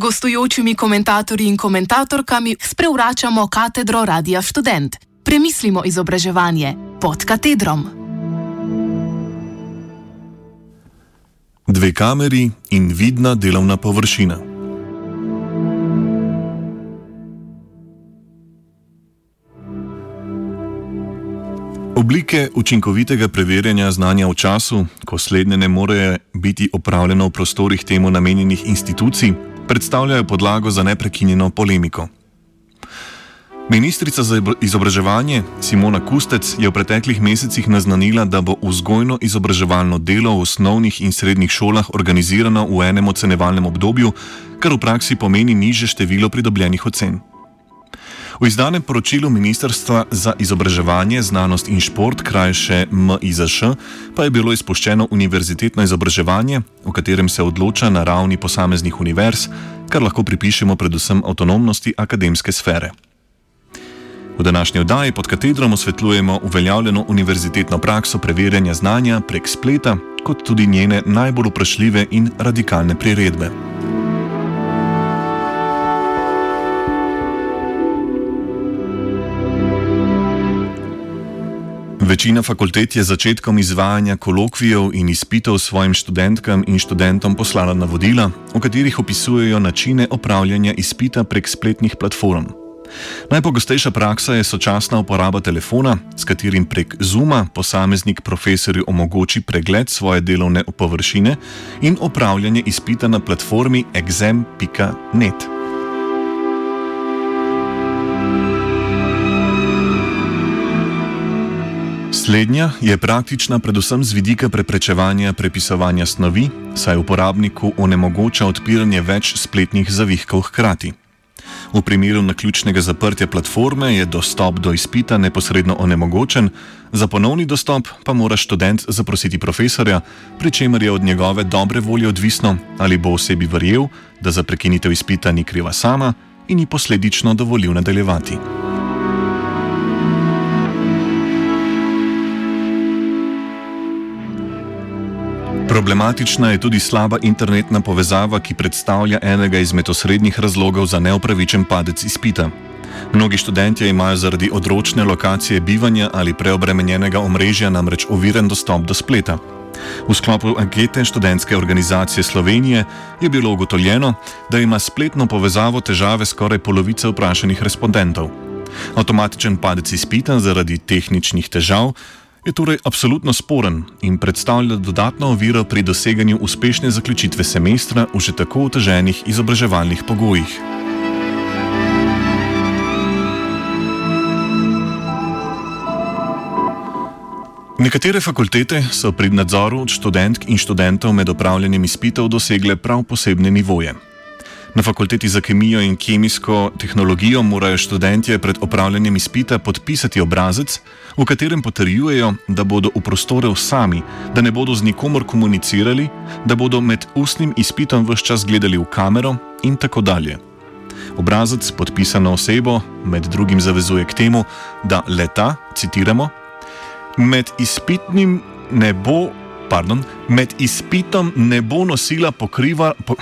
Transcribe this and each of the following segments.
gostujočimi komentatorji in komentatorkami sprevračamo katedro Radia Student. Premislimo izobraževanje pod katedrom. Dve kameri in vidna delovna površina. Oblike učinkovitega preverjanja znanja v času, ko slednje ne more biti opravljeno v prostorih temu namenjenih institucij, predstavljajo podlago za neprekinjeno polemiko. Ministrica za izobraževanje Simona Kustec je v preteklih mesecih naznanila, da bo vzgojno-izobraževalno delo v osnovnih in srednjih šolah organizirano v enem ocenevalnem obdobju, kar v praksi pomeni niže število pridobljenih ocen. V izdanem poročilu Ministrstva za izobraževanje, znanost in šport, krajše MIZŠ, pa je bilo izpuščeno univerzitetno izobraževanje, o katerem se odloča na ravni posameznih univerz, kar lahko pripišemo predvsem avtonomnosti akademske sfere. V današnji oddaji pod katedrom osvetljujemo uveljavljeno univerzitetno prakso preverjanja znanja prek spleta, kot tudi njene najbolj vprašljive in radikalne priredbe. Večina fakultet je začetkom izvajanja kolokvijev in izpitev svojim študentkam in študentom poslala navodila, v katerih opisujejo načine opravljanja izpita prek spletnih platform. Najpogostejša praksa je sočasna uporaba telefona, s katerim prek Zuma posameznik profesorju omogoči pregled svoje delovne površine in opravljanje izpita na platformi exam.net. Slednja je praktična predvsem z vidika preprečevanja prepisovanja snovi, saj uporabniku onemogoča odpiranje več spletnih zavihkov hkrati. V primeru naključnega zaprtja platforme je dostop do izpita neposredno onemogočen, za ponovni dostop pa mora študent zaprositi profesorja, pri čemer je od njegove dobre volje odvisno, ali bo osebi verjel, da za prekinitev izpita ni kriva sama in ji posledično dovolil nadaljevati. Problematična je tudi slaba internetna povezava, ki predstavlja enega izmed osrednjih razlogov za neopravičen padec izpita. Mnogi študenti imajo zaradi odročne lokacije bivanja ali preobremenjenega omrežja namreč oviren dostop do spleta. V sklopu ankete študentske organizacije Slovenije je bilo ugotovljeno, da ima spletno povezavo težave skoraj polovice vprašanih respondentov. Avtomatičen padec izpita zaradi tehničnih težav je torej absolutno sporen in predstavlja dodatno oviro pri doseganju uspešne zaključitve semestra v že tako oteženih izobraževalnih pogojih. Nekatere fakultete so pri nadzoru študentk in študentov med opravljanjem izpitev dosegle prav posebne nivoje. Na fakulteti za kemijo in kemijsko tehnologijo morajo študentje pred opravljanjem izpita podpisati obrazec, v katerem potrjujejo, da bodo v prostore sami, da ne bodo z nikomor komunicirali, da bodo med ustnim izpitom vse čas gledali v kamero in tako dalje. Obrazec podpisano osebo med drugim zavezuje k temu, da leta, citiramo, med izpitnim ne bo. Pardon, med izpitom ne bo nosila pokriva, po,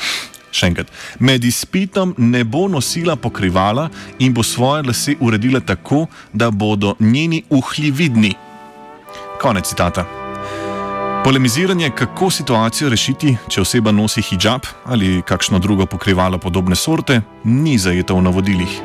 Še enkrat, med izpitom ne bo nosila pokrivala in bo svoje lase uredila tako, da bodo njeni uhlji vidni. Konec citata. Polemiziranje, kako situacijo rešiti, če oseba nosi hijab ali kakšno drugo pokrivalo podobne sorte, ni zajeto v navodilih.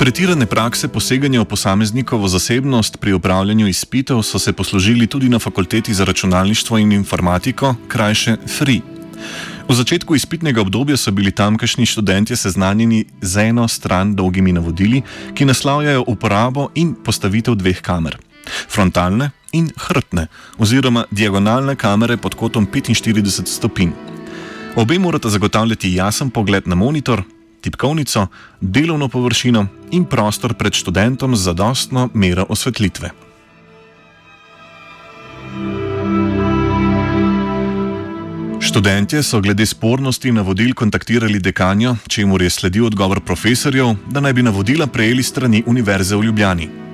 Pretirane prakse poseganja v posameznikovo zasebnost pri upravljanju izpitev so se poslužili tudi na fakulteti za računalništvo in informatiko, krajše FRI. V začetku izpitnega obdobja so bili tamkajšnji študenti seznanjeni z eno stran dolgimi navodili, ki naslavljajo uporabo in postavitev dveh kamer: frontalne in hrbtne, oziroma diagonalne kamere pod kotom 45 stopinj. Obe morata zagotavljati jasen pogled na monitor, tipkovnico, delovno površino in prostor pred študentom z zadostno mero osvetlitve. Študentje so glede spornosti navodil kontaktirali dekanjo, čemu je sledil odgovor profesorjev, da naj bi navodila prejeli strani Univerze v Ljubljani.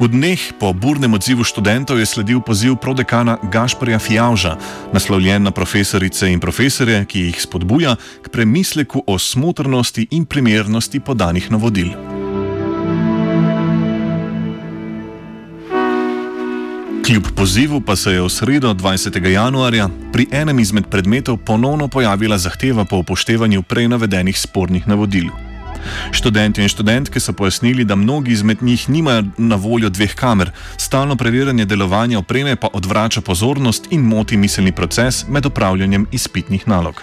V dneh po burnem odzivu študentov je sledil poziv prodekana Gašporja Fjauža, naslovljen na profesorice in profesore, ki jih spodbuja k premisleku o smotrnosti in primernosti podanih navodil. Kljub pozivu pa se je v sredo 20. januarja pri enem izmed predmetov ponovno pojavila zahteva po upoštevanju prej navedenih spornih navodil. Študenti in študentke so pojasnili, da mnogi izmed njih nimajo na voljo dveh kamer, stalno preverjanje delovanja opreme pa odvrača pozornost in moti miselni proces med upravljanjem izpitnih nalog.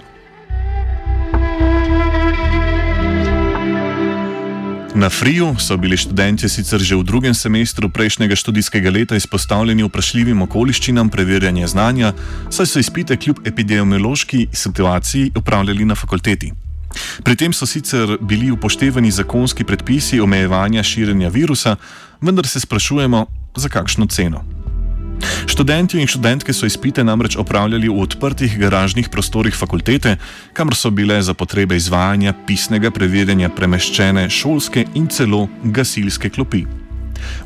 Na Friju so bili študenti sicer že v drugem semestru prejšnjega študijskega leta izpostavljeni vprašljivim okoliščinam preverjanja znanja, saj so izpite kljub epidemiološki situaciji upravljali na fakulteti. Pri tem so sicer bili upoštevani zakonski predpisi omejevanja širjenja virusa, vendar se sprašujemo, za kakšno ceno. Študenti in študentke so izpite namreč opravljali v odprtih garažnih prostorih fakultete, kamor so bile za potrebe izvajanja pisnega preverjanja premeščene šolske in celo gasilske klopi.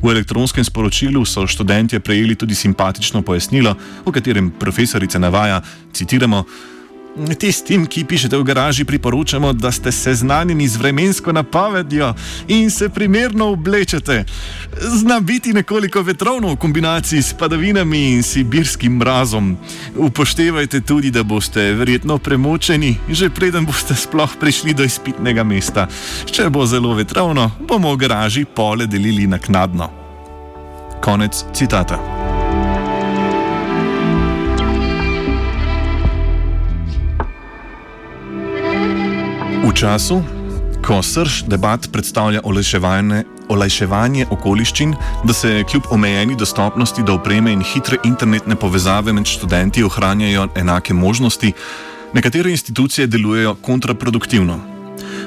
V elektronskem sporočilu so študentje prejeli tudi simpatično pojasnilo, v katerem profesorica navaja: citiramo. Tistim, ki pišete v garaži, priporočamo, da ste seznanjeni z vremensko napovedjo in se primerno oblečete. Zna biti nekoliko vetrovno v kombinaciji s padavinami in sibirskim mrazom. Upoštevajte tudi, da boste verjetno premočeni, že preden boste sploh prišli do izpitnega mesta. Če bo zelo vetrovno, bomo v garaži pole delili naknadno. Konec citata. V času, ko srž debat predstavlja olajševanje, olajševanje okoliščin, da se kljub omejeni dostopnosti do opreme in hitre internetne povezave med študenti ohranjajo enake možnosti, nekatere institucije delujejo kontraproduktivno.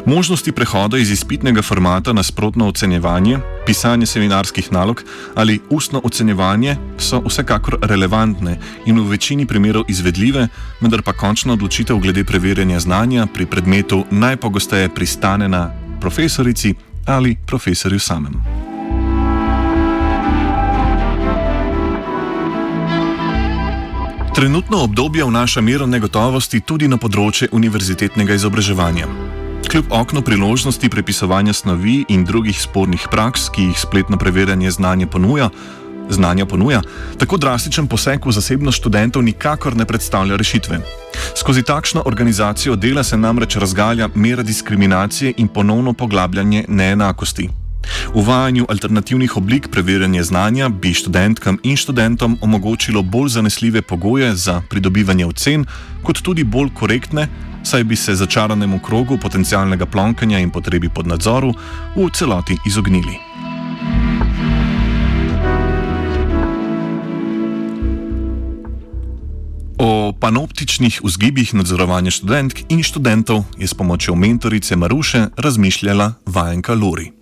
Možnosti prehoda iz izpitnega formata na sprotno ocenjevanje, pisanje seminarskih nalog ali ustno ocenjevanje so vsekakor relevantne in v večini primerov izvedljive, vendar pa končna odločitev glede preverjanja znanja pri predmetu najpogosteje pristane na profesorici ali profesorju samem. Trenutno obdobje vnaša mero negotovosti tudi na področje univerzitetnega izobraževanja. Kljub oknu priložnosti prepisovanja snovi in drugih spornih praks, ki jih spletno preverjanje znanja ponuja, znanja ponuja, tako drastičen poseg v zasebnost študentov nikakor ne predstavlja rešitve. Skozi takšno organizacijo dela se namreč razgalja mera diskriminacije in ponovno poglabljanje neenakosti. Uvajanju alternativnih oblik preverjanja znanja bi študentkam in študentom omogočilo bolj zanesljive pogoje za pridobivanje ocen, kot tudi bolj korektne, saj bi se začaranemu krogu potencialnega plonkanja in potrebi pod nadzoru v celoti izognili. O panoptičnih vzgibih nadzorovanja študentk in študentov je s pomočjo mentorice Maruše razmišljala vajenka Lori.